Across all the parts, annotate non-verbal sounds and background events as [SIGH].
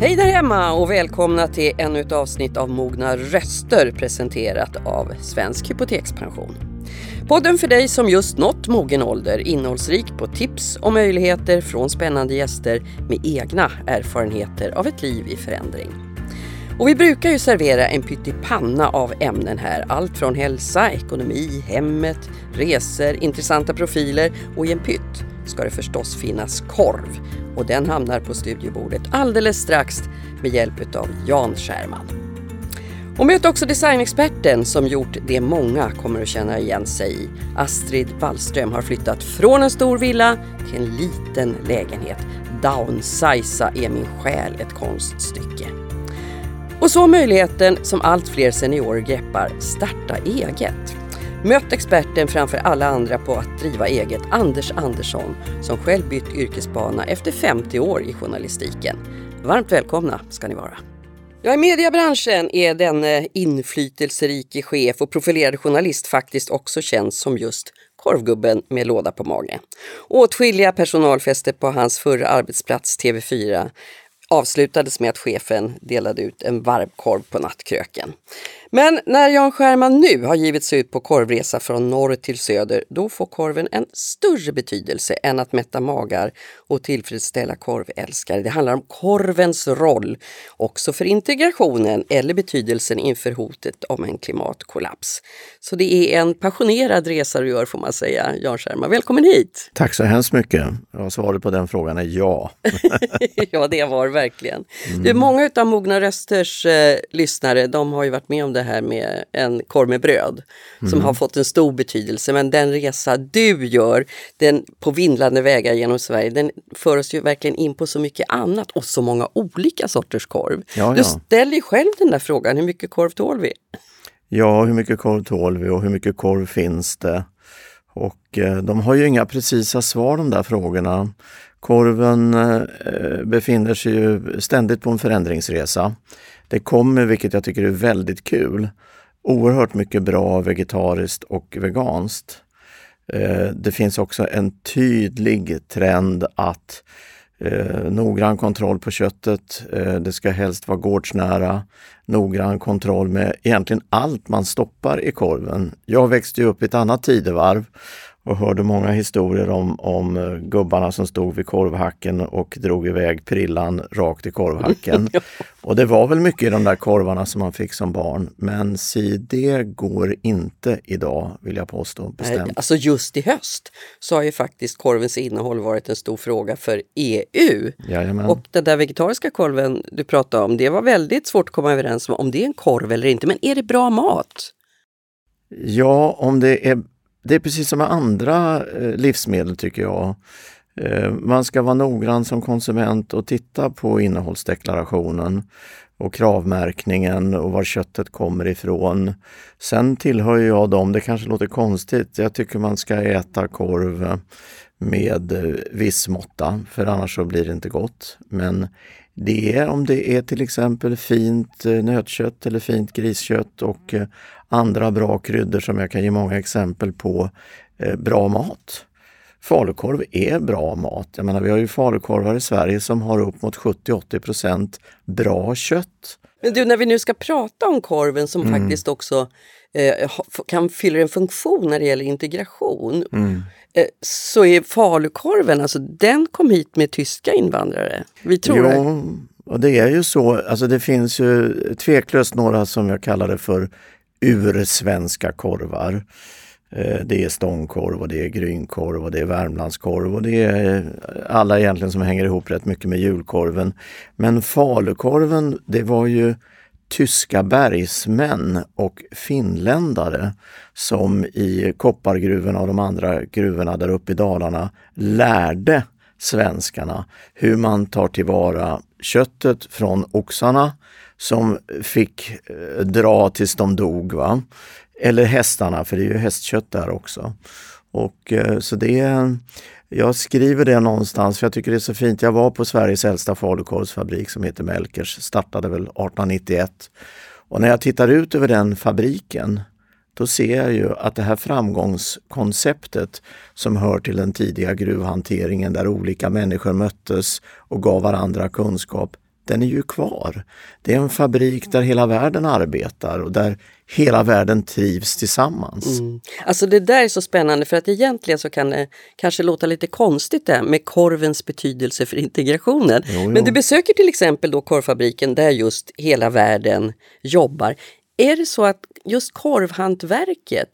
Hej där hemma och välkomna till ännu ett avsnitt av Mogna röster presenterat av Svensk Hypotekspension. Podden för dig som just nått mogen ålder, innehållsrik på tips och möjligheter från spännande gäster med egna erfarenheter av ett liv i förändring. Och vi brukar ju servera en pyttipanna av ämnen här. Allt från hälsa, ekonomi, hemmet, resor, intressanta profiler och i en pytt ska det förstås finnas korv. Och den hamnar på studiebordet alldeles strax med hjälp av Jan Scherman. Och möt också designexperten som gjort det många kommer att känna igen sig i. Astrid Wallström har flyttat från en stor villa till en liten lägenhet. Downsiza är min själ ett konststycke. Och så möjligheten som allt fler seniorer greppar, starta eget. Möt experten framför alla andra på att driva eget, Anders Andersson, som själv bytt yrkesbana efter 50 år i journalistiken. Varmt välkomna ska ni vara. Ja, I mediebranschen är den eh, inflytelserike chef och profilerade journalist faktiskt också känd som just korvgubben med låda på magen. Åtskilliga personalfester på hans förra arbetsplats TV4 avslutades med att chefen delade ut en varmkorv på nattkröken. Men när Jan Skärman nu har givit sig ut på korvresa från norr till söder, då får korven en större betydelse än att mätta magar och tillfredsställa korvälskare. Det handlar om korvens roll också för integrationen eller betydelsen inför hotet om en klimatkollaps. Så det är en passionerad resa du gör får man säga, Jan Skärman. Välkommen hit! Tack så hemskt mycket. Svaret på den frågan är ja. [LAUGHS] ja, det var verkligen. Mm. Du, många av Mogna Rösters eh, lyssnare, de har ju varit med om det det här med en korv med bröd mm. som har fått en stor betydelse. Men den resa du gör den på vindlande vägar genom Sverige, den för oss ju verkligen in på så mycket annat och så många olika sorters korv. Ja, du ställer ju själv den där frågan, hur mycket korv tål vi? Ja, hur mycket korv tål vi och hur mycket korv finns det? Och eh, de har ju inga precisa svar de där frågorna. Korven eh, befinner sig ju ständigt på en förändringsresa. Det kommer, vilket jag tycker är väldigt kul, oerhört mycket bra vegetariskt och veganskt. Eh, det finns också en tydlig trend att eh, noggrann kontroll på köttet. Eh, det ska helst vara gårdsnära. Noggrann kontroll med egentligen allt man stoppar i korven. Jag växte upp i ett annat tidevarv och hörde många historier om, om eh, gubbarna som stod vid korvhacken och drog iväg prillan rakt i korvhacken. [LAUGHS] och det var väl mycket i de där korvarna som man fick som barn. Men si, det går inte idag vill jag påstå bestämt. Alltså just i höst så har ju faktiskt korvens innehåll varit en stor fråga för EU. Jajamän. Och den där vegetariska korven du pratade om, det var väldigt svårt att komma överens om om det är en korv eller inte. Men är det bra mat? Ja, om det är det är precis som med andra eh, livsmedel tycker jag. Eh, man ska vara noggrann som konsument och titta på innehållsdeklarationen och kravmärkningen och var köttet kommer ifrån. Sen tillhör jag dem, det kanske låter konstigt, jag tycker man ska äta korv med eh, viss måtta, för annars så blir det inte gott. Men det är om det är till exempel fint eh, nötkött eller fint griskött och eh, andra bra kryddor som jag kan ge många exempel på, eh, bra mat. Falukorv är bra mat. Jag menar, vi har ju falukorvar i Sverige som har upp mot 70-80% bra kött. Men du, när vi nu ska prata om korven som mm. faktiskt också eh, kan fylla en funktion när det gäller integration. Mm. Eh, så är falukorven, alltså den kom hit med tyska invandrare. Vi tror jo, det. och det är ju så. Alltså det finns ju tveklöst några som jag kallar det för ursvenska korvar. Eh, det är stångkorv och det är grynkorv och det är värmlandskorv och det är eh, alla egentligen som hänger ihop rätt mycket med julkorven. Men falukorven, det var ju tyska bergsmän och finländare som i koppargruvorna och de andra gruvorna där uppe i Dalarna lärde svenskarna hur man tar tillvara köttet från oxarna som fick eh, dra tills de dog. Va? Eller hästarna, för det är ju hästkött där också. Och eh, så det jag skriver det någonstans för jag tycker det är så fint. Jag var på Sveriges äldsta falukorvsfabrik som heter Melkers, startade väl 1891. Och när jag tittar ut över den fabriken då ser jag ju att det här framgångskonceptet som hör till den tidiga gruvhanteringen där olika människor möttes och gav varandra kunskap, den är ju kvar. Det är en fabrik där hela världen arbetar och där hela världen trivs tillsammans. Mm. Alltså det där är så spännande för att egentligen så kan det kanske låta lite konstigt det med korvens betydelse för integrationen. Jo, jo. Men du besöker till exempel då korvfabriken där just hela världen jobbar. Är det så att just korvhantverket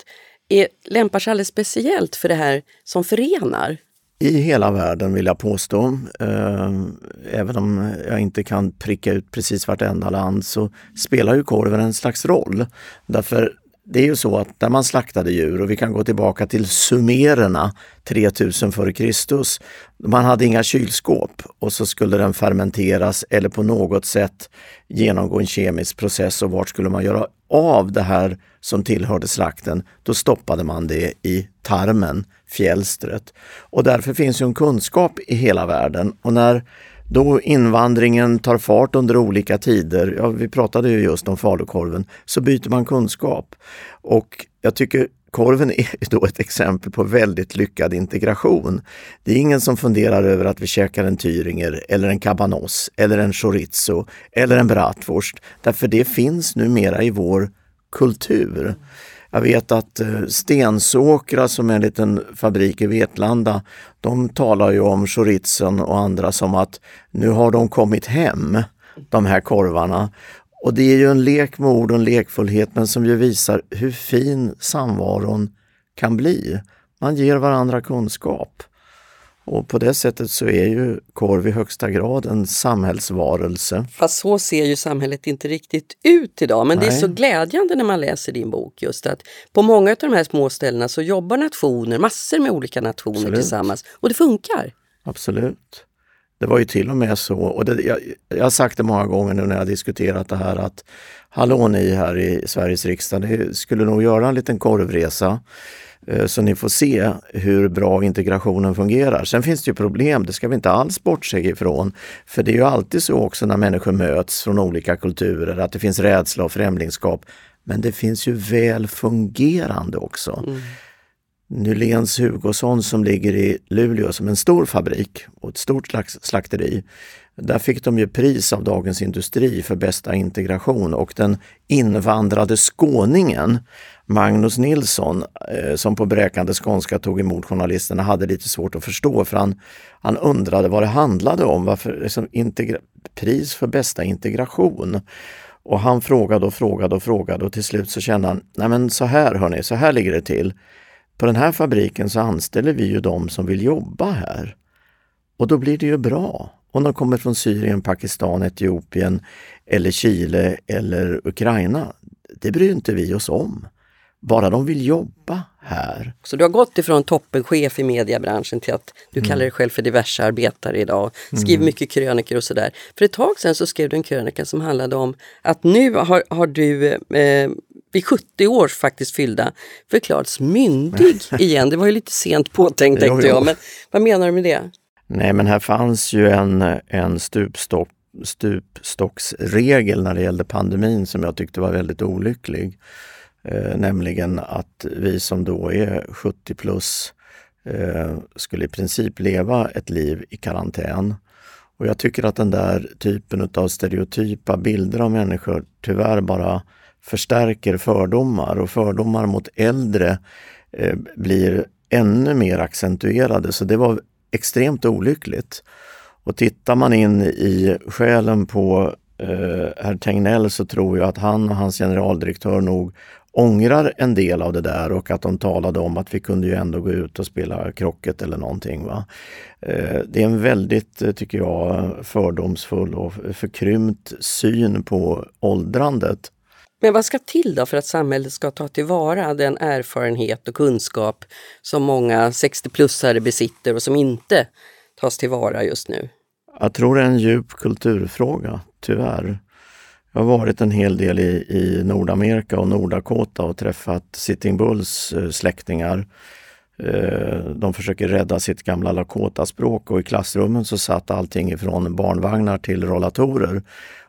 är, lämpar sig alldeles speciellt för det här som förenar? I hela världen vill jag påstå. Ehm, även om jag inte kan pricka ut precis vartenda land så spelar ju korven en slags roll. Därför det är ju så att där man slaktade djur, och vi kan gå tillbaka till sumererna 3000 f.Kr. Man hade inga kylskåp och så skulle den fermenteras eller på något sätt genomgå en kemisk process och vart skulle man göra av det här som tillhörde slakten? Då stoppade man det i tarmen, fjälstret. Och därför finns ju en kunskap i hela världen och när då invandringen tar fart under olika tider, ja, vi pratade ju just om falukorven, så byter man kunskap. Och jag tycker korven är [LAUGHS] då ett exempel på väldigt lyckad integration. Det är ingen som funderar över att vi käkar en Thüringer eller en cabanos eller en chorizo eller en bratwurst, därför det finns numera i vår kultur. Jag vet att eh, Stensåkra som är en liten fabrik i Vetlanda, de talar ju om chorizen och andra som att nu har de kommit hem, de här korvarna. Och det är ju en lek med ord och en lekfullhet men som ju visar hur fin samvaron kan bli. Man ger varandra kunskap. Och på det sättet så är ju korv i högsta grad en samhällsvarelse. Fast så ser ju samhället inte riktigt ut idag. Men Nej. det är så glädjande när man läser din bok just att på många av de här små ställena så jobbar nationer, massor med olika nationer Absolut. tillsammans och det funkar. Absolut. Det var ju till och med så, och det, jag, jag har sagt det många gånger nu när jag diskuterat det här att hallå ni här i Sveriges riksdag, ni skulle nog göra en liten korvresa så ni får se hur bra integrationen fungerar. Sen finns det ju problem, det ska vi inte alls bortse ifrån. För det är ju alltid så också när människor möts från olika kulturer att det finns rädsla och främlingskap. Men det finns ju väl fungerande också. Mm. Nyléns Hugosson som ligger i Luleå som en stor fabrik och ett stort slakteri. Där fick de ju pris av Dagens Industri för bästa integration och den invandrade skåningen Magnus Nilsson eh, som på bräkande skånska tog emot journalisterna hade lite svårt att förstå för han, han undrade vad det handlade om. Varför, liksom, pris för bästa integration. Och han frågade och frågade och frågade och till slut så kände han, nej men så här hörni, så här ligger det till. På den här fabriken så anställer vi ju de som vill jobba här. Och då blir det ju bra. Om de kommer från Syrien, Pakistan, Etiopien eller Chile eller Ukraina. Det bryr inte vi oss om bara de vill jobba här. Så du har gått ifrån toppenchef i mediebranschen till att du mm. kallar dig själv för diverse arbetare idag, skriver mm. mycket krönikor och sådär. För ett tag sedan så skrev du en krönika som handlade om att nu har, har du eh, vid 70 år faktiskt fyllda förklarats myndig [LAUGHS] igen. Det var ju lite sent påtänkt tänkte jag, men vad menar du med det? Nej men här fanns ju en, en stupstock stupstocksregel när det gällde pandemin som jag tyckte var väldigt olycklig. Eh, nämligen att vi som då är 70 plus eh, skulle i princip leva ett liv i karantän. Och jag tycker att den där typen av stereotypa bilder av människor tyvärr bara förstärker fördomar och fördomar mot äldre eh, blir ännu mer accentuerade. Så det var extremt olyckligt. Och tittar man in i själen på eh, herr Tegnell så tror jag att han och hans generaldirektör nog ångrar en del av det där och att de talade om att vi kunde ju ändå gå ut och spela krocket eller någonting. Va? Eh, det är en väldigt, eh, tycker jag, fördomsfull och förkrympt syn på åldrandet. Men vad ska till då för att samhället ska ta tillvara den erfarenhet och kunskap som många 60-plussare besitter och som inte tas tillvara just nu? Jag tror det är en djup kulturfråga, tyvärr. Jag har varit en hel del i, i Nordamerika och Nordakota och träffat Sitting Bulls eh, släktingar. Eh, de försöker rädda sitt gamla Lakota-språk och i klassrummen så satt allting ifrån barnvagnar till rollatorer.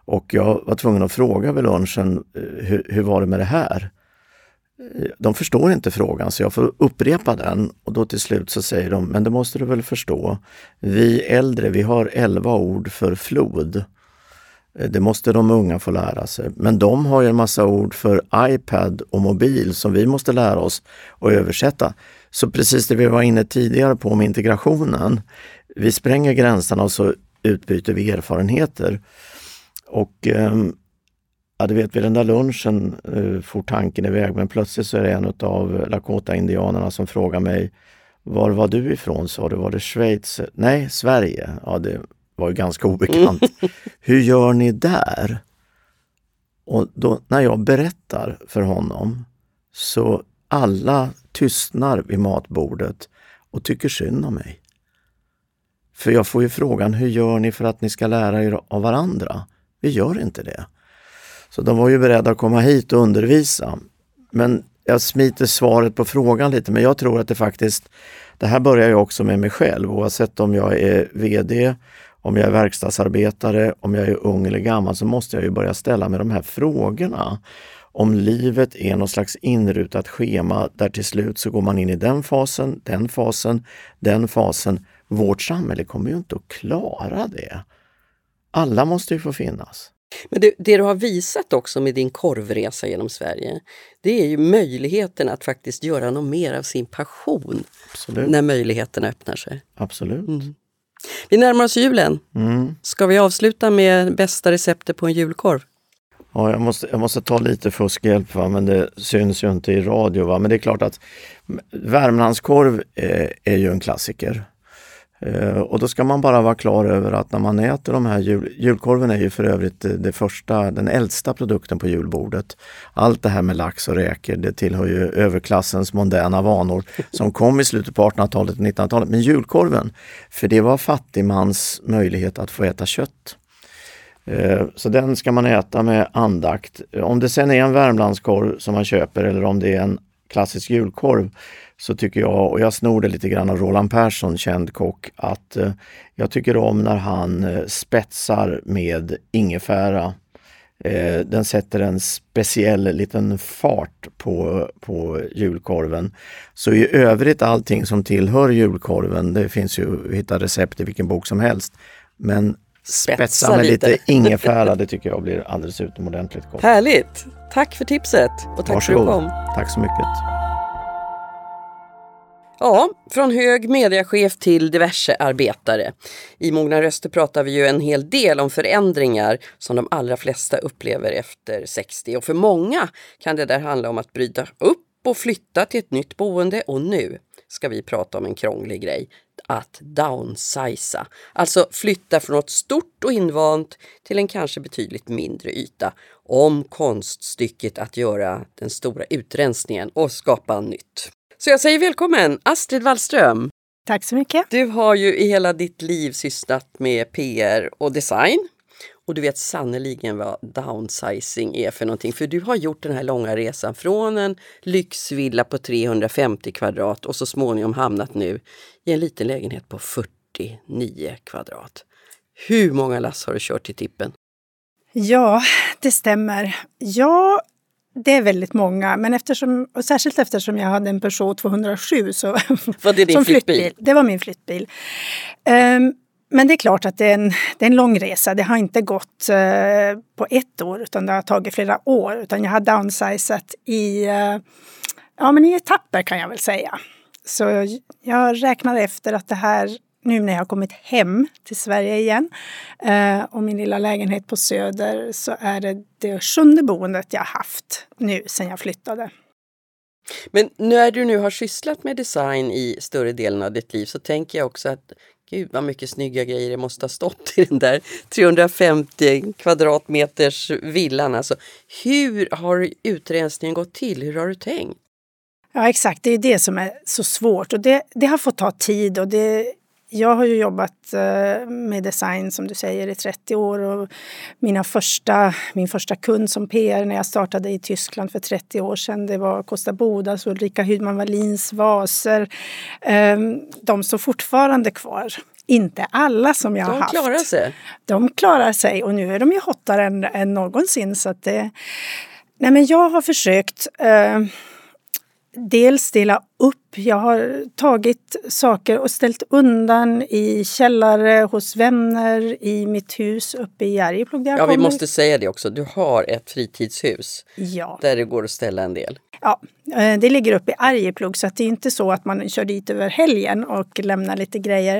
Och jag var tvungen att fråga vid lunchen, eh, hur, hur var det med det här? Eh, de förstår inte frågan så jag får upprepa den och då till slut så säger de, men det måste du väl förstå. Vi äldre, vi har elva ord för flod. Det måste de unga få lära sig. Men de har ju en massa ord för iPad och mobil som vi måste lära oss att översätta. Så precis det vi var inne tidigare på med integrationen. Vi spränger gränserna och så utbyter vi erfarenheter. Och ehm, Ja, du vet vid den där lunchen uh, for tanken iväg men plötsligt så är det en av Lakota-indianerna som frågar mig Var var du ifrån? sa du, var det Schweiz? Nej, Sverige. Ja, det var ju ganska obekant. [LAUGHS] Hur gör ni där? Och då, när jag berättar för honom så alla tystnar vid matbordet och tycker synd om mig. För jag får ju frågan, hur gör ni för att ni ska lära er av varandra? Vi gör inte det. Så de var ju beredda att komma hit och undervisa. Men jag smiter svaret på frågan lite, men jag tror att det faktiskt, det här börjar ju också med mig själv oavsett om jag är VD, om jag är verkstadsarbetare, om jag är ung eller gammal så måste jag ju börja ställa mig de här frågorna. Om livet är något slags inrutat schema där till slut så går man in i den fasen, den fasen, den fasen. Vårt samhälle kommer ju inte att klara det. Alla måste ju få finnas. Men det, det, du har visat också med din korvresa genom Sverige, det är ju möjligheten att faktiskt göra något mer av sin passion Absolut. när möjligheterna öppnar sig. Absolut. Mm. Vi närmar oss julen. Mm. Ska vi avsluta med bästa receptet på en julkorv? Ja, jag måste, jag måste ta lite fuskhjälp, va? men det syns ju inte i radio. Va? Men det är klart att Värmlandskorv är, är ju en klassiker. Eh, och då ska man bara vara klar över att när man äter de här jul, julkorven är ju för övrigt eh, det första, den äldsta produkten på julbordet. Allt det här med lax och räkor, det tillhör ju överklassens mondäna vanor som kom i slutet på 1800-talet och 1900-talet. Men julkorven, för det var fattigmans möjlighet att få äta kött. Eh, så den ska man äta med andakt. Om det sen är en Värmlandskorv som man köper eller om det är en klassisk julkorv så tycker jag, och jag snor det lite grann av Roland Persson, känd kock, att eh, jag tycker om när han eh, spetsar med ingefära. Den sätter en speciell liten fart på, på julkorven. Så i övrigt allting som tillhör julkorven, det finns ju, hitta recept i vilken bok som helst. Men spetsa, spetsa med lite, lite ingefära, [LAUGHS] det tycker jag blir alldeles utomordentligt gott. Härligt! Tack för tipset och tack Varsågod. för att du kom. Tack så mycket. Ja, från hög mediachef till diverse arbetare. I Mogna röster pratar vi ju en hel del om förändringar som de allra flesta upplever efter 60 och för många kan det där handla om att bryta upp och flytta till ett nytt boende och nu ska vi prata om en krånglig grej, att downsiza. Alltså flytta från något stort och invant till en kanske betydligt mindre yta. Om konststycket att göra den stora utrensningen och skapa nytt. Så jag säger välkommen Astrid Wallström. Tack så mycket. Du har ju i hela ditt liv sysslat med PR och design. Och du vet sannoliken vad downsizing är för någonting. För du har gjort den här långa resan från en lyxvilla på 350 kvadrat och så småningom hamnat nu i en liten lägenhet på 49 kvadrat. Hur många lass har du kört till tippen? Ja, det stämmer. Jag det är väldigt många, men eftersom, och särskilt eftersom jag hade en Peugeot 207 så, var det din [LAUGHS] som flyttbil? flyttbil? Det var min flyttbil. Um, men det är klart att det är, en, det är en lång resa. Det har inte gått uh, på ett år utan det har tagit flera år. Utan jag har downsizat i, uh, ja, men i etapper kan jag väl säga. Så jag räknar efter att det här nu när jag har kommit hem till Sverige igen eh, och min lilla lägenhet på Söder så är det det sjunde boendet jag haft nu sedan jag flyttade. Men när du nu har sysslat med design i större delen av ditt liv så tänker jag också att Gud vad mycket snygga grejer det måste ha stått i den där 350 kvadratmeters villan. Alltså, hur har utrensningen gått till? Hur har du tänkt? Ja exakt, det är det som är så svårt och det, det har fått ta tid och det jag har ju jobbat eh, med design som du säger i 30 år och mina första, min första kund som PR när jag startade i Tyskland för 30 år sedan det var Kosta Bodas och Ulrika Hydman Wallins vaser. Ehm, de står fortfarande kvar. Inte alla som jag de har haft. De klarar sig. De klarar sig och nu är de ju hottare än, än någonsin. Så att det, nej men jag har försökt eh, dels dela upp. Jag har tagit saker och ställt undan i källare, hos vänner, i mitt hus uppe i Arjeplog. Ja, vi måste säga det också. Du har ett fritidshus ja. där det går att ställa en del. Ja, eh, det ligger uppe i Arjeplog så det är inte så att man kör dit över helgen och lämnar lite grejer.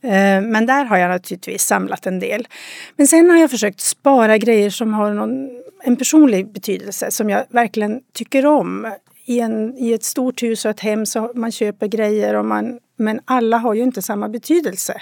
Eh, men där har jag naturligtvis samlat en del. Men sen har jag försökt spara grejer som har någon, en personlig betydelse som jag verkligen tycker om i, en, i ett stort hus och ett hem så man köper grejer och man, men alla har ju inte samma betydelse.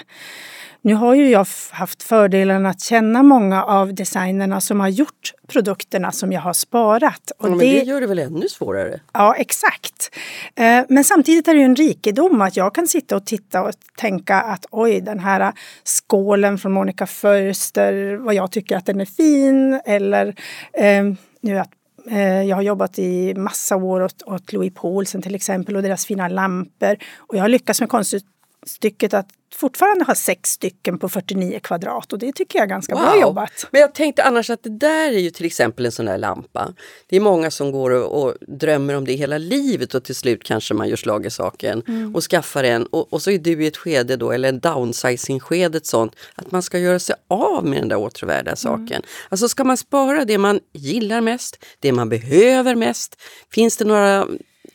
Nu har ju jag haft fördelen att känna många av designerna som har gjort produkterna som jag har sparat. Och ja, men det, det gör det väl ännu svårare? Ja, exakt. Eh, men samtidigt är det ju en rikedom att jag kan sitta och titta och tänka att oj, den här skålen från Monica Förster, vad jag tycker att den är fin. Eller eh, nu att Eh, jag har jobbat i massa år åt, åt Louis Paulsen till exempel och deras fina lampor. Och jag har lyckats med konststycket att fortfarande ha sex stycken på 49 kvadrat och det tycker jag är ganska wow. bra jobbat. Men jag tänkte annars att det där är ju till exempel en sån där lampa. Det är många som går och, och drömmer om det hela livet och till slut kanske man gör slag i saken mm. och skaffar en och, och, så är du i ett skede då, eller en downsizing-skedet sånt, att man ska göra sig av med den där åtråvärda mm. saken. Mm. Alltså ska man spara det man gillar mest, det man behöver mest? Finns det några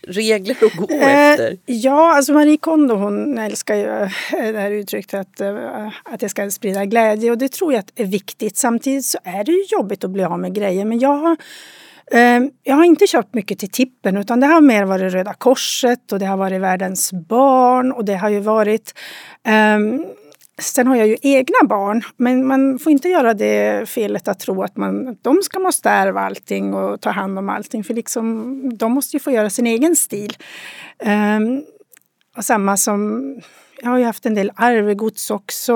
regler att gå eh, efter? Ja, alltså Marie Kondo hon älskar ju eh, det här uttrycket att, eh, att det ska sprida glädje och det tror jag är viktigt. Samtidigt så är det ju jobbigt att bli av med grejer men jag har jag har inte köpt mycket till tippen utan det har mer varit Röda Korset och det har varit Världens barn och det har ju varit um, Sen har jag ju egna barn, men man får inte göra det felet att tro att, man, att de ska måste ärva allting och ta hand om allting. För liksom, de måste ju få göra sin egen stil. Um, och samma som, jag har ju haft en del arvegods också.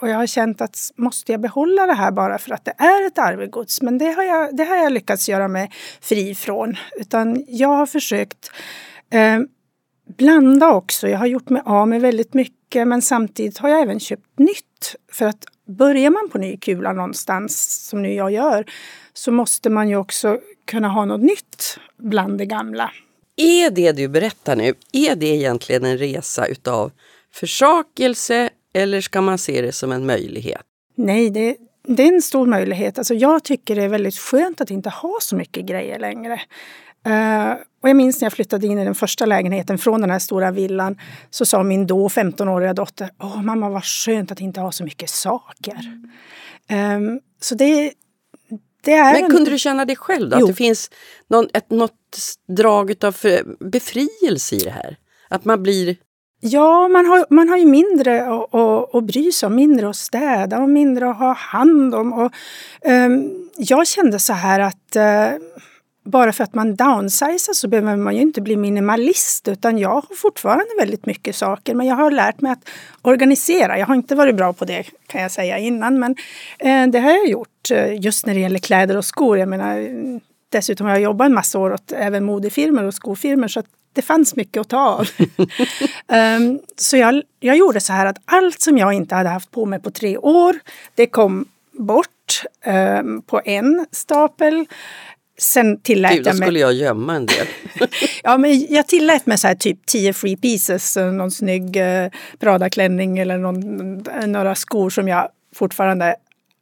Och jag har känt att måste jag behålla det här bara för att det är ett arvegods? Men det har jag, det har jag lyckats göra mig fri från. Utan jag har försökt um, blanda också. Jag har gjort mig av med väldigt mycket men samtidigt har jag även köpt nytt. För att börjar man på ny kula någonstans, som nu jag gör, så måste man ju också kunna ha något nytt bland det gamla. Är det du berättar nu, är det egentligen en resa utav försakelse eller ska man se det som en möjlighet? Nej, det, det är en stor möjlighet. Alltså jag tycker det är väldigt skönt att inte ha så mycket grejer längre. Uh, och jag minns när jag flyttade in i den första lägenheten från den här stora villan så sa min då 15-åriga dotter Åh mamma vad skönt att inte ha så mycket saker. Mm. Um, så det, det är Men kunde du känna det själv då? Jo. Att det finns någon, ett, något drag av befrielse i det här? Att man blir Ja, man har, man har ju mindre att bry sig om, mindre att städa och mindre att ha hand om. Och, um, jag kände så här att uh, bara för att man downsizar så behöver man ju inte bli minimalist utan jag har fortfarande väldigt mycket saker men jag har lärt mig att organisera. Jag har inte varit bra på det kan jag säga innan men eh, det har jag gjort eh, just när det gäller kläder och skor. Jag menar, dessutom har jag jobbat en massa år åt även modefirmor och skofirmor så att det fanns mycket att ta av. um, [LAUGHS] så jag, jag gjorde så här att allt som jag inte hade haft på mig på tre år det kom bort um, på en stapel. Sen tillät Gud, jag mig... skulle jag gömma en del. [LAUGHS] ja, men jag tillät mig så här typ 10 free pieces, eh, någon snygg eh, Prada-klänning eller någon, några skor som jag fortfarande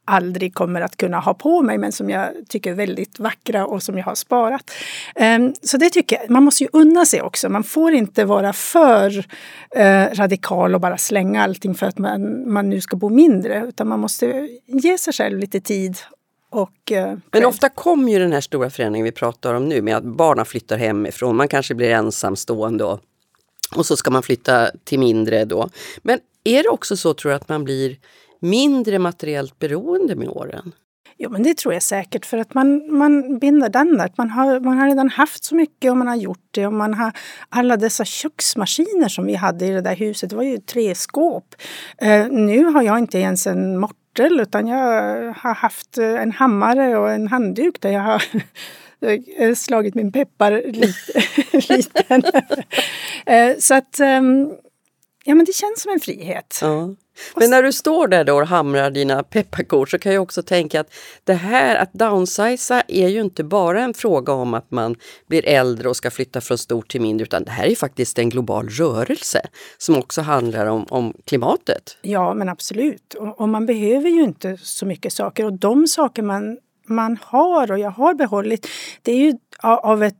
aldrig kommer att kunna ha på mig men som jag tycker är väldigt vackra och som jag har sparat. Um, så det tycker jag, man måste ju unna sig också. Man får inte vara för uh, radikal och bara slänga allting för att man, man nu ska bo mindre utan man måste ge sig själv lite tid och, eh, Men ofta kommer ju den här stora förändringen vi pratar om nu med att barnen flyttar hemifrån, man kanske blir ensamstående och, och så ska man flytta till mindre då. Men är det också så tror du att man blir mindre materiellt beroende med åren? Jo, men det tror jag säkert för att man, man binder dannet. Man har, man har redan haft så mycket och man har gjort det och man har alla dessa köksmaskiner som vi hade i det där huset. Det var ju tre skåp. Uh, nu har jag inte ens en mort örtel utan jag har haft eh, en hammare och en handduk där jag har [LAUGHS] slagit min peppar lite, [LAUGHS] liten. [LAUGHS] Eh, så att ehm, ja, men det känns som en frihet. Ja. Men när du står där då och hamrar dina pepparkor så kan jag också tänka att det här att downsiza är ju inte bara en fråga om att man blir äldre och ska flytta från stort till mindre utan det här är faktiskt en global rörelse som också handlar om, om klimatet. Ja men absolut. Och, och man behöver ju inte så mycket saker och de saker man man har och jag har behållit, det är ju av ett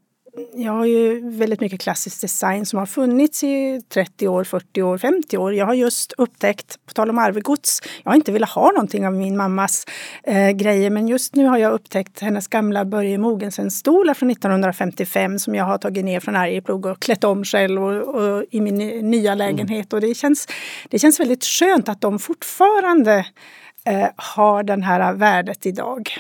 jag har ju väldigt mycket klassisk design som har funnits i 30 år, 40 år, 50 år. Jag har just upptäckt, på tal om arvegods, jag har inte velat ha någonting av min mammas eh, grejer men just nu har jag upptäckt hennes gamla Börje Mogensen-stolar från 1955 som jag har tagit ner från Arjeplog och klätt om själv och, och i min nya lägenhet. Mm. Och det känns, det känns väldigt skönt att de fortfarande eh, har den här värdet idag.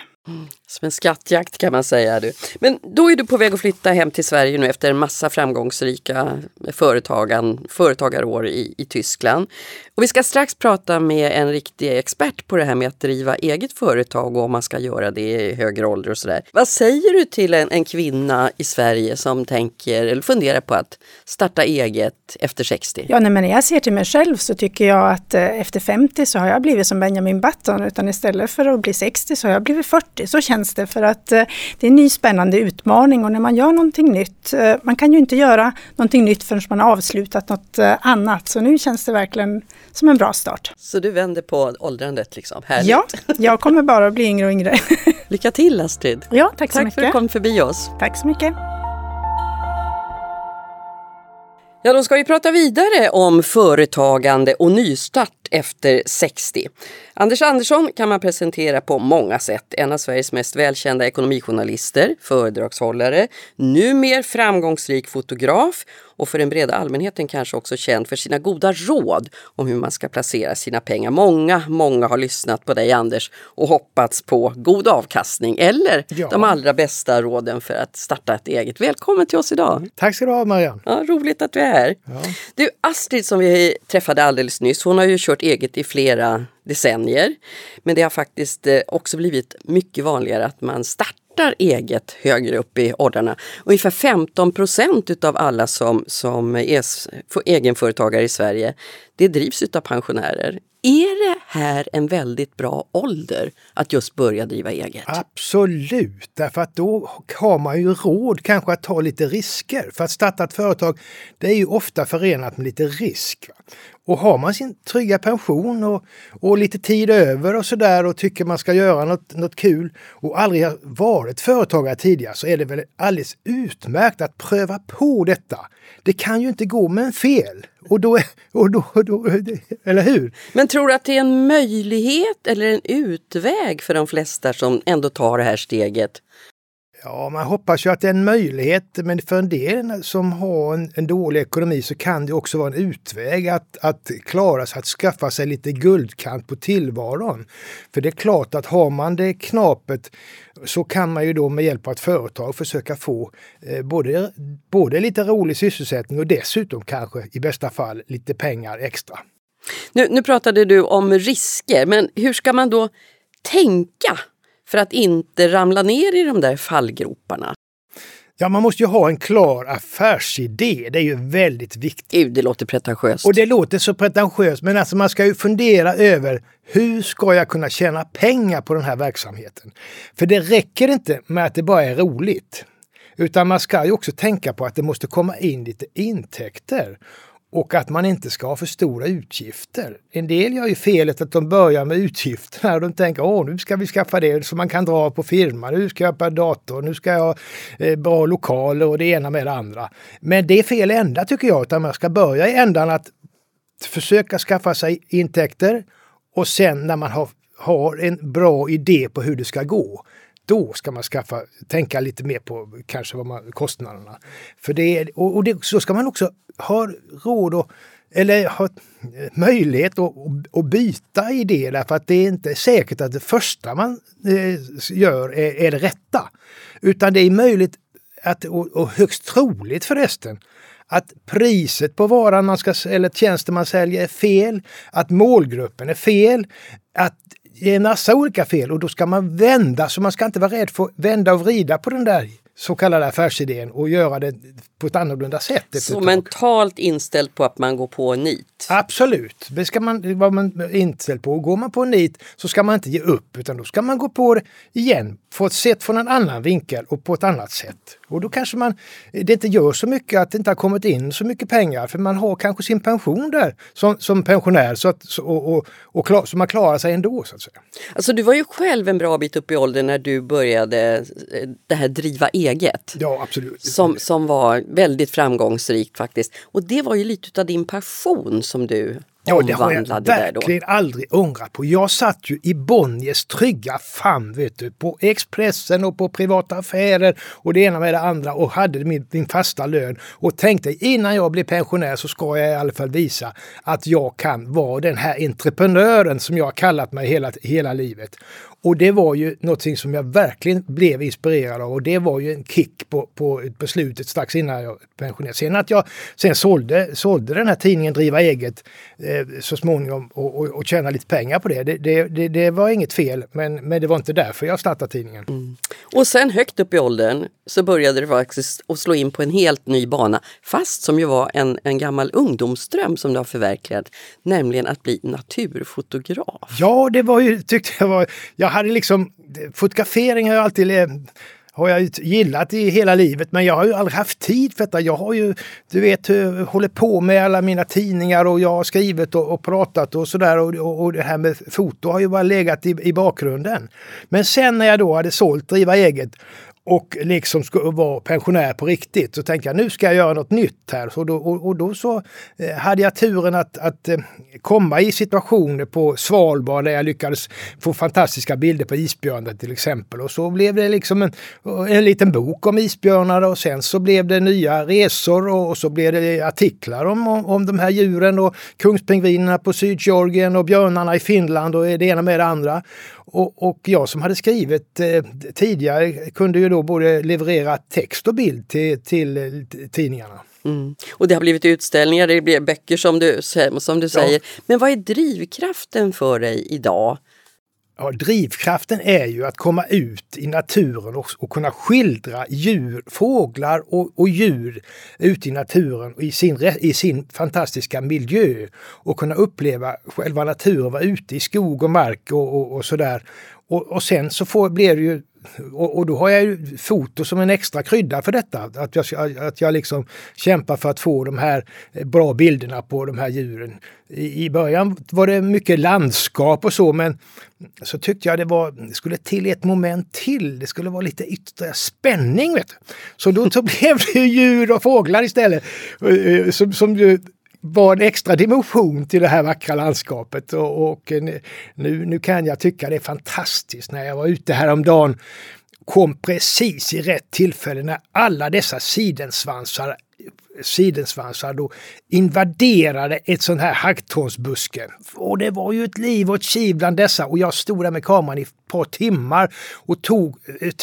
Som en skattjakt kan man säga. Du. Men då är du på väg att flytta hem till Sverige nu efter en massa framgångsrika företagan, företagarår i, i Tyskland. Och vi ska strax prata med en riktig expert på det här med att driva eget företag och om man ska göra det i högre ålder och sådär. Vad säger du till en, en kvinna i Sverige som tänker eller funderar på att starta eget efter 60? Ja, nej, men när jag ser till mig själv så tycker jag att eh, efter 50 så har jag blivit som Benjamin Button utan istället för att bli 60 så har jag blivit 40. Så känner det för att eh, det är en ny spännande utmaning och när man gör någonting nytt, eh, man kan ju inte göra någonting nytt förrän man har avslutat något eh, annat. Så nu känns det verkligen som en bra start. Så du vänder på åldrandet liksom? Härligt. Ja, [LAUGHS] jag kommer bara att bli yngre och yngre. [LAUGHS] Lycka till Astrid! Ja, tack så tack mycket! Tack för att du kom förbi oss! Tack så mycket! Ja, då ska vi prata vidare om företagande och nystart efter 60. Anders Andersson kan man presentera på många sätt. En av Sveriges mest välkända ekonomijournalister, föredragshållare, numer framgångsrik fotograf och för den breda allmänheten kanske också känd för sina goda råd om hur man ska placera sina pengar. Många, många har lyssnat på dig Anders och hoppats på god avkastning eller ja. de allra bästa råden för att starta ett eget. Välkommen till oss idag! Tack ska du ha Marianne! Ja, roligt att du är här! Ja. Du, Astrid som vi träffade alldeles nyss, hon har ju kört eget i flera decennier. Men det har faktiskt eh, också blivit mycket vanligare att man startar eget högre upp i åldrarna. Ungefär 15 procent utav alla som, som är egenföretagare i Sverige, det drivs utav pensionärer. Är det här en väldigt bra ålder att just börja driva eget? Absolut, därför att då har man ju råd kanske att ta lite risker. För att starta ett företag, det är ju ofta förenat med lite risk. Och har man sin trygga pension och, och lite tid över och sådär och tycker man ska göra något, något kul och aldrig har varit företagare tidigare så är det väl alldeles utmärkt att pröva på detta. Det kan ju inte gå med en fel. Och då, och då, och då, eller hur? Men tror du att det är en möjlighet eller en utväg för de flesta som ändå tar det här steget? Ja, man hoppas ju att det är en möjlighet, men för en del som har en, en dålig ekonomi så kan det också vara en utväg att, att klara sig, att skaffa sig lite guldkant på tillvaron. För det är klart att har man det knapet så kan man ju då med hjälp av ett företag försöka få eh, både, både lite rolig sysselsättning och dessutom kanske i bästa fall lite pengar extra. Nu, nu pratade du om risker, men hur ska man då tänka för att inte ramla ner i de där fallgroparna? Ja, man måste ju ha en klar affärsidé. Det är ju väldigt viktigt. Gud, det låter pretentiöst. Och det låter så pretentiöst, men alltså man ska ju fundera över hur ska jag kunna tjäna pengar på den här verksamheten? För det räcker inte med att det bara är roligt. Utan man ska ju också tänka på att det måste komma in lite intäkter. Och att man inte ska ha för stora utgifter. En del gör ju felet att de börjar med utgifterna och de tänker åh nu ska vi skaffa det så man kan dra på firman, nu ska jag köpa dator, nu ska jag ha eh, bra lokaler och det ena med det andra. Men det är fel ända tycker jag, utan man ska börja i ändan att försöka skaffa sig intäkter och sen när man har, har en bra idé på hur det ska gå, då ska man skaffa, tänka lite mer på kanske vad man, kostnaderna. För det, och, och det, så ska man också ha råd och, eller ha eh, möjlighet att, att byta idé därför att det är inte säkert att det första man eh, gör är, är det rätta. Utan det är möjligt att, och, och högst troligt förresten, att priset på varan man ska, eller tjänsten man säljer är fel, att målgruppen är fel, att det är en massa olika fel och då ska man vända, så man ska inte vara rädd för att vända och vrida på den där så kallade affärsidén och göra det på ett annorlunda sätt. Så mentalt inställd på att man går på en nit? Absolut, det ska man vara man inställd på. Går man på en nit så ska man inte ge upp utan då ska man gå på det igen, få ett sätt från en annan vinkel och på ett annat sätt. Och då kanske man, det inte gör så mycket att det inte har kommit in så mycket pengar för man har kanske sin pension där som, som pensionär så, att, och, och, och klar, så man klarar sig ändå. Så att säga. Alltså du var ju själv en bra bit upp i åldern när du började eh, det här driva eget. Ja, absolut. Som, som var väldigt framgångsrikt faktiskt. Och det var ju lite av din passion som du Ja, det har jag verkligen aldrig ångrat på. Jag satt ju i Bonniers trygga famn, vet du, på Expressen och på Privata Affärer och det ena med det andra och hade min, min fasta lön och tänkte innan jag blir pensionär så ska jag i alla fall visa att jag kan vara den här entreprenören som jag har kallat mig hela, hela livet. Och det var ju någonting som jag verkligen blev inspirerad av och det var ju en kick på, på beslutet strax innan jag pensionerade. Sen att jag sen sålde, sålde den här tidningen Driva eget eh, så småningom och, och, och tjäna lite pengar på det. Det, det, det, det, var inget fel men, men det var inte därför jag startade tidningen. Mm. Och sen högt upp i åldern så började det faktiskt att slå in på en helt ny bana fast som ju var en, en gammal ungdomsdröm som du har förverkligat, nämligen att bli naturfotograf. Ja, det var ju, tyckte jag var, jag hade liksom, fotografering har jag alltid har jag gillat i hela livet men jag har ju aldrig haft tid för detta. Jag har ju, du vet, eh, hållit på med alla mina tidningar och jag har skrivit och, och pratat och sådär och, och, och, det här med foto har ju bara legat i, i bakgrunden. Men sen när jag då hade sålt Driva eget och liksom ska vara pensionär på riktigt. Så tänkte jag nu ska jag göra något nytt här. Så då, och, och då så eh, hade jag turen att, att eh, komma i situationer på Svalbard där jag lyckades få fantastiska bilder på isbjörnar till exempel. Och så blev det liksom en, en liten bok om isbjörnar och sen så blev det nya resor och, och så blev det artiklar om, om, om de här djuren och kungspingvinerna på Sydgeorgien och björnarna i Finland och det ena med det andra. Och, och jag som hade skrivit eh, tidigare kunde ju då både leverera text och bild till, till tidningarna. Mm. Och det har blivit utställningar, det blir böcker som du, som du säger. Ja. Men vad är drivkraften för dig idag? Ja, drivkraften är ju att komma ut i naturen och, och kunna skildra djur, fåglar och, och, djur ute i naturen i sin, i sin fantastiska miljö och kunna uppleva själva naturen, vara ute i skog och mark och, och, och sådär. Och, och sen så får, blir det ju och, och, då har jag ju foto som en extra krydda för detta. Att jag, att jag liksom kämpar för att få de här eh, bra bilderna på de här djuren. I, i början var det mycket landskap och så men så tyckte jag det, var, det skulle till ett moment till. Det skulle vara lite yttre spänning. Vet du. Så då så [LAUGHS] blev det djur och fåglar istället. Eh, eh, som, som var en extra dimension till det här vackra landskapet. Och, och, eh, nu, nu kan jag tycka det är fantastiskt när jag var ute häromdagen kom precis i rätt tillfälle när alla dessa sidensvansar sidensvansar då invaderade ett sån här haggtornsbuske. Och det var ju ett liv och ett kiv bland dessa och jag stod där med kameran i ett par timmar och tog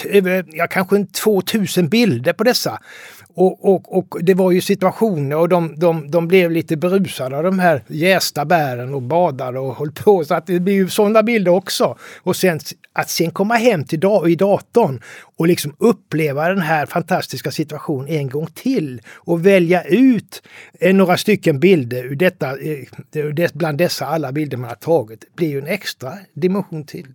över, ja, kanske 2000 bilder på dessa. Och, och, och det var ju situationer och de, de, de blev lite berusade av de här jästa bären och badade och höll på. Så att det blir ju sådana bilder också. Och sen att sen komma hem till i datorn och liksom uppleva den här fantastiska situationen en gång till och välja ut eh, några stycken bilder ur detta, eh, bland dessa alla bilder man har tagit, blir ju en extra dimension till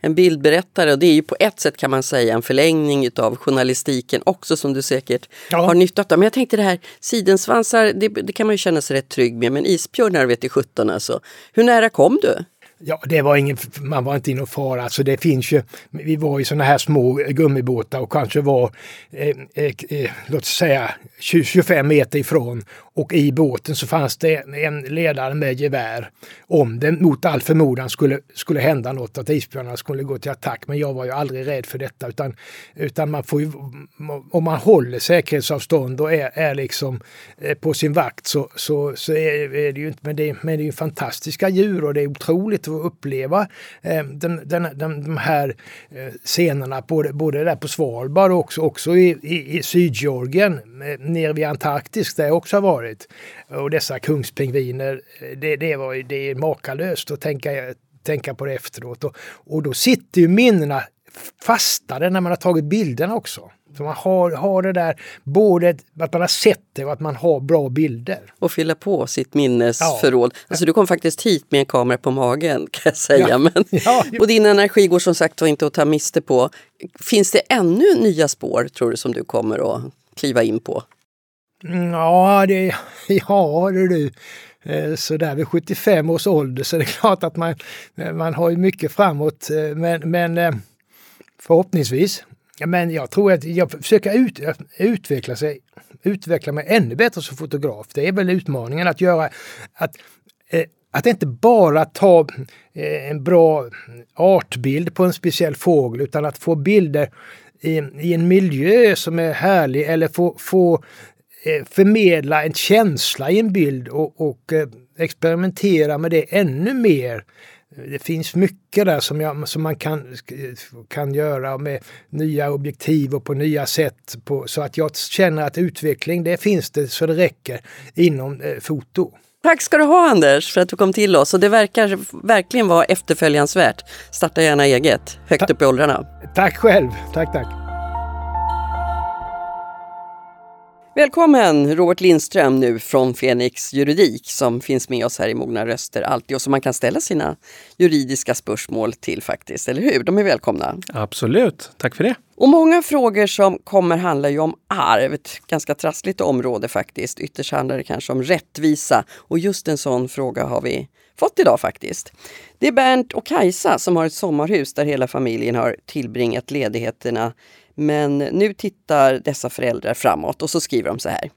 en bildberättare och det är ju på ett sätt kan man säga en förlängning utav journalistiken också som du säkert ja. har nytta av. Men jag tänkte det här sidensvansar, det, det, kan man ju känna sig rätt trygg med men isbjörnar vet i sjutton alltså. Hur nära kom du? Ja, det var ingen, man var inte i någon fara. Alltså det finns ju, vi var i sådana här små eh, gummibåtar och kanske var, eh, eh, eh låt säga, 25 meter ifrån och i båten så fanns det en ledare med gevär. Om det mot all förmodan skulle, skulle hända något, att isbjörnarna skulle gå till attack. Men jag var ju aldrig rädd för detta utan, utan man får ju, om man håller säkerhetsavstånd och är, är liksom eh, på sin vakt så, så, så är, är det ju inte, men det, men det är ju fantastiska djur och det är otroligt att uppleva eh, den, den, den, de här eh, scenerna både, både där på Svalbard och också, också i, i, i Sydgeorgien, eh, nere vid Antarktis där jag också har varit varit. Och dessa kungspingviner, eh, det, det, var, det är makalöst att tänka, tänka på det efteråt. Och, och då sitter ju minnena fastare när man har tagit bilderna också. Så man har, har det där, både att man har sett det och att man har bra bilder. Och fylla på sitt minnesförråd. Ja. Alltså du kom faktiskt hit med en kamera på magen kan jag säga. Ja. Men, [LAUGHS] ja. Och din energi går som sagt inte att ta miste på. Finns det ännu nya spår tror du som du kommer att kliva in på? Ja, det, [LAUGHS] ja du. Eh, så där vid 75 års ålder så är det klart att man, man har mycket framåt. Eh, men, men eh, Ja, Men jag tror att jag försöker ut, utveckla, sig, utveckla mig ännu bättre som fotograf. Det är väl utmaningen att göra att eh, att inte bara ta eh, en bra artbild på en speciell fågel utan att få bilder i, i en miljö som är härlig eller få, få Eh, förmedla en känsla i en bild och, och eh, experimentera med det ännu mer. Det finns mycket där som, jag, som man kan, kan göra med nya objektiv och på nya sätt. På, så att jag känner att utveckling, det finns det så det räcker inom eh, foto. Tack ska du ha Anders för att du kom till oss och det verkar verkligen vara efterföljansvärt. Starta gärna eget, högt Ta upp i åldrarna. Tack själv, tack tack. Välkommen Robert Lindström nu från Fenix Juridik som finns med oss här i Mogna röster alltid och som man kan ställa sina juridiska spörsmål till faktiskt, eller hur? De är välkomna. Absolut, tack för det. Och många frågor som kommer handlar ju om arv, ett ganska trassligt område faktiskt. Ytterst handlar det kanske om rättvisa och just en sån fråga har vi fått idag faktiskt. Det är Bernt och Kajsa som har ett sommarhus där hela familjen har tillbringat ledigheterna men nu tittar dessa föräldrar framåt och så skriver de så här.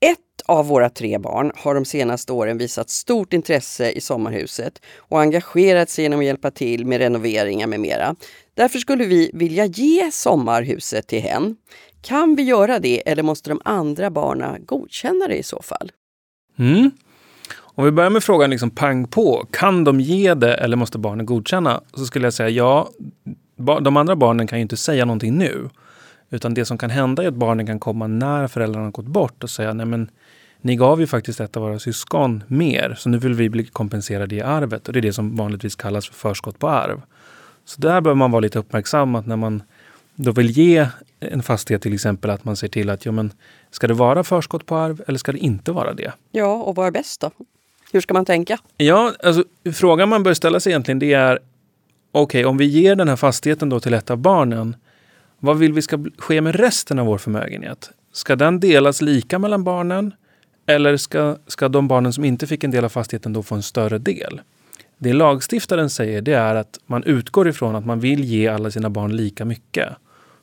Ett av våra tre barn har de senaste åren visat stort intresse i sommarhuset och engagerat sig genom att hjälpa till med renoveringar med mera. Därför skulle vi vilja ge sommarhuset till hen. Kan vi göra det eller måste de andra barnen godkänna det i så fall? Mm. Om vi börjar med frågan liksom pang på. Kan de ge det eller måste barnen godkänna? Så skulle jag säga ja, de andra barnen kan ju inte säga någonting nu. Utan det som kan hända är att barnen kan komma när föräldrarna har gått bort och säga nej men ni gav ju faktiskt ett av våra syskon mer, så nu vill vi bli kompenserade i arvet. Och det är det som vanligtvis kallas för förskott på arv. Så där behöver man vara lite uppmärksam att när man då vill ge en fastighet till exempel att man ser till att ja, men, ska det vara förskott på arv eller ska det inte vara det? Ja, och vad är bäst då? Hur ska man tänka? Ja, alltså, frågan man bör ställa sig egentligen det är okej, okay, om vi ger den här fastigheten då till ett av barnen, vad vill vi ska ske med resten av vår förmögenhet? Ska den delas lika mellan barnen? Eller ska, ska de barnen som inte fick en del av fastigheten då få en större del? Det lagstiftaren säger det är att man utgår ifrån att man vill ge alla sina barn lika mycket.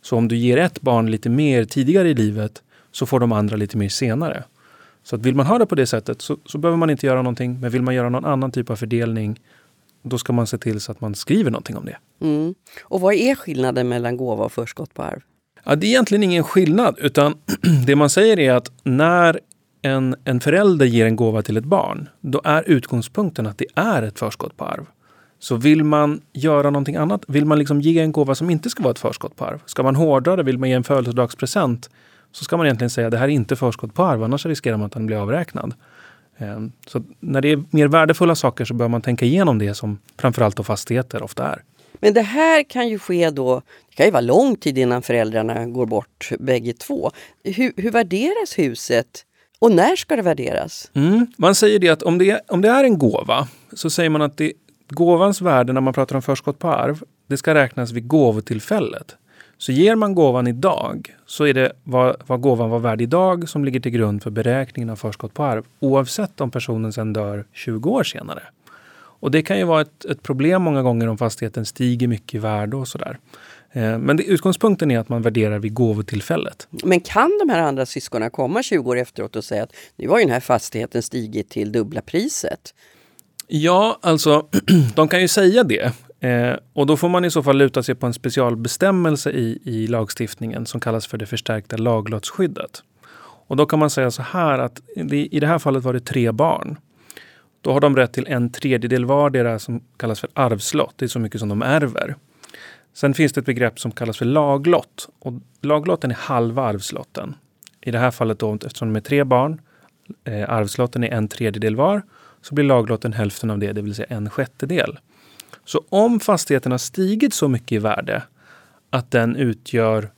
Så om du ger ett barn lite mer tidigare i livet så får de andra lite mer senare. Så att vill man ha det på det sättet så, så behöver man inte göra någonting. Men vill man göra någon annan typ av fördelning då ska man se till så att man skriver någonting om det. Mm. Och vad är skillnaden mellan gåva och förskott på arv? Ja, det är egentligen ingen skillnad, utan [CLEARS THROAT] det man säger är att när en, en förälder ger en gåva till ett barn, då är utgångspunkten att det är ett förskott på arv. Så vill man göra någonting annat, vill man liksom ge en gåva som inte ska vara ett förskott på arv, ska man hårdra det, vill man ge en födelsedagspresent, så ska man egentligen säga att det här är inte förskott på arv, annars riskerar man att den blir avräknad. Ehm, så när det är mer värdefulla saker så bör man tänka igenom det som framförallt då fastigheter ofta är. Men det här kan ju ske då, det kan ju vara lång tid innan föräldrarna går bort bägge två. Hur, hur värderas huset och när ska det värderas? Mm, man säger det att om det, är, om det är en gåva så säger man att det, gåvans värde när man pratar om förskott på arv, det ska räknas vid gåvotillfället. Så ger man gåvan idag så är det vad, vad gåvan var värd idag som ligger till grund för beräkningen av förskott på arv oavsett om personen sen dör 20 år senare. Och det kan ju vara ett, ett problem många gånger om fastigheten stiger mycket i värde och sådär. Eh, men det, utgångspunkten är att man värderar vid gåvotillfället. Men kan de här andra syskonen komma 20 år efteråt och säga att nu har ju den här fastigheten stigit till dubbla priset? Ja, alltså [CLEARS THROAT] de kan ju säga det. Eh, och då får man i så fall luta sig på en specialbestämmelse i, i lagstiftningen som kallas för det förstärkta laglottsskyddet. Och då kan man säga så här att det, i det här fallet var det tre barn. Då har de rätt till en tredjedel vardera som kallas för arvslott. Det är så mycket som de ärver. Sen finns det ett begrepp som kallas för laglott. Och laglotten är halva arvslotten. I det här fallet då, eftersom de är tre barn, eh, arvslotten är en tredjedel var, så blir laglotten hälften av det, det vill säga en sjättedel. Så om fastigheten har stigit så mycket i värde att den utgör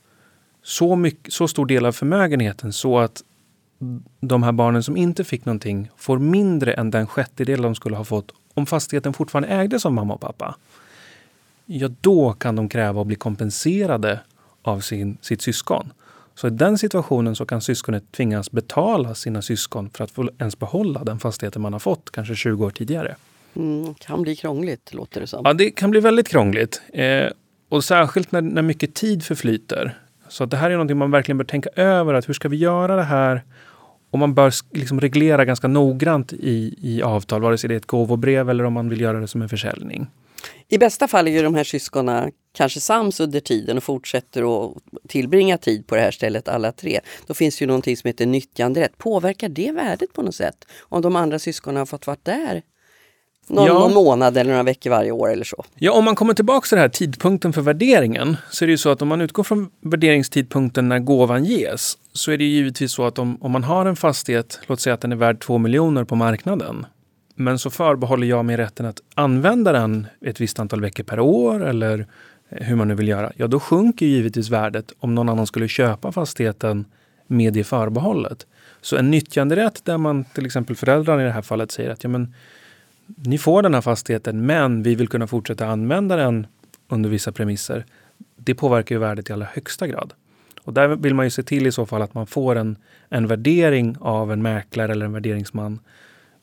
så, mycket, så stor del av förmögenheten så att de här barnen som inte fick någonting får mindre än den sjättedel de skulle ha fått om fastigheten fortfarande ägdes av mamma och pappa. Ja, då kan de kräva att bli kompenserade av sin, sitt syskon. Så i den situationen så kan syskonet tvingas betala sina syskon för att få ens behålla den fastigheten man har fått kanske 20 år tidigare. Mm, kan bli krångligt låter det som. Ja, det kan bli väldigt krångligt. Eh, och särskilt när, när mycket tid förflyter. Så att det här är någonting man verkligen bör tänka över. att Hur ska vi göra det här? Och man bör liksom reglera ganska noggrant i, i avtal, vare sig det är ett gåvobrev eller om man vill göra det som en försäljning. I bästa fall är ju de här syskonen kanske sams under tiden och fortsätter att tillbringa tid på det här stället alla tre. Då finns ju någonting som heter nyttjanderätt. Påverkar det värdet på något sätt? Om de andra syskonen har fått vara där någon, ja. någon, månad eller några veckor varje år eller så. Ja, om man kommer tillbaka till den här tidpunkten för värderingen så är det ju så att om man utgår från värderingstidpunkten när gåvan ges så är det givetvis så att om, om man har en fastighet, låt säga att den är värd 2 miljoner på marknaden men så förbehåller jag mig rätten att använda den ett visst antal veckor per år eller hur man nu vill göra. Ja, då sjunker givetvis värdet om någon annan skulle köpa fastigheten med det förbehållet. Så en nyttjanderätt där man till exempel föräldrarna i det här fallet säger att ja, men, ni får den här fastigheten men vi vill kunna fortsätta använda den under vissa premisser. Det påverkar ju värdet i allra högsta grad. Och där vill man ju se till i så fall att man får en, en värdering av en mäklare eller en värderingsman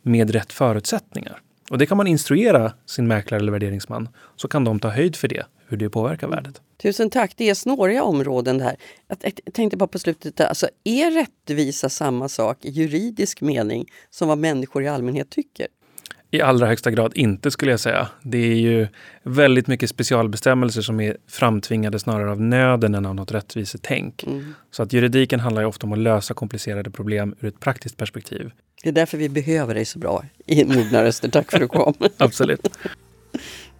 med rätt förutsättningar. Och det kan man instruera sin mäklare eller värderingsman så kan de ta höjd för det, hur det påverkar värdet. Tusen tack. Det är snåriga områden det här. Jag tänkte bara på slutet, alltså, är rättvisa samma sak i juridisk mening som vad människor i allmänhet tycker? I allra högsta grad inte skulle jag säga. Det är ju väldigt mycket specialbestämmelser som är framtvingade snarare av nöden än av något rättvisetänk. Mm. Så att juridiken handlar ju ofta om att lösa komplicerade problem ur ett praktiskt perspektiv. Det är därför vi behöver dig så bra i Mogna röster. Tack för att du kom. [LAUGHS] Absolut.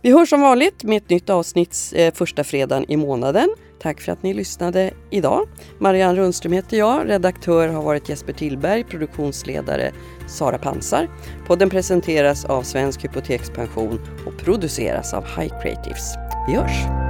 Vi hörs som vanligt med ett nytt avsnitt eh, första fredagen i månaden. Tack för att ni lyssnade idag. Marianne Rundström heter jag. Redaktör har varit Jesper Tillberg, produktionsledare Sara Pansar. Podden presenteras av Svensk Hypotekspension och produceras av High Creatives. Vi hörs!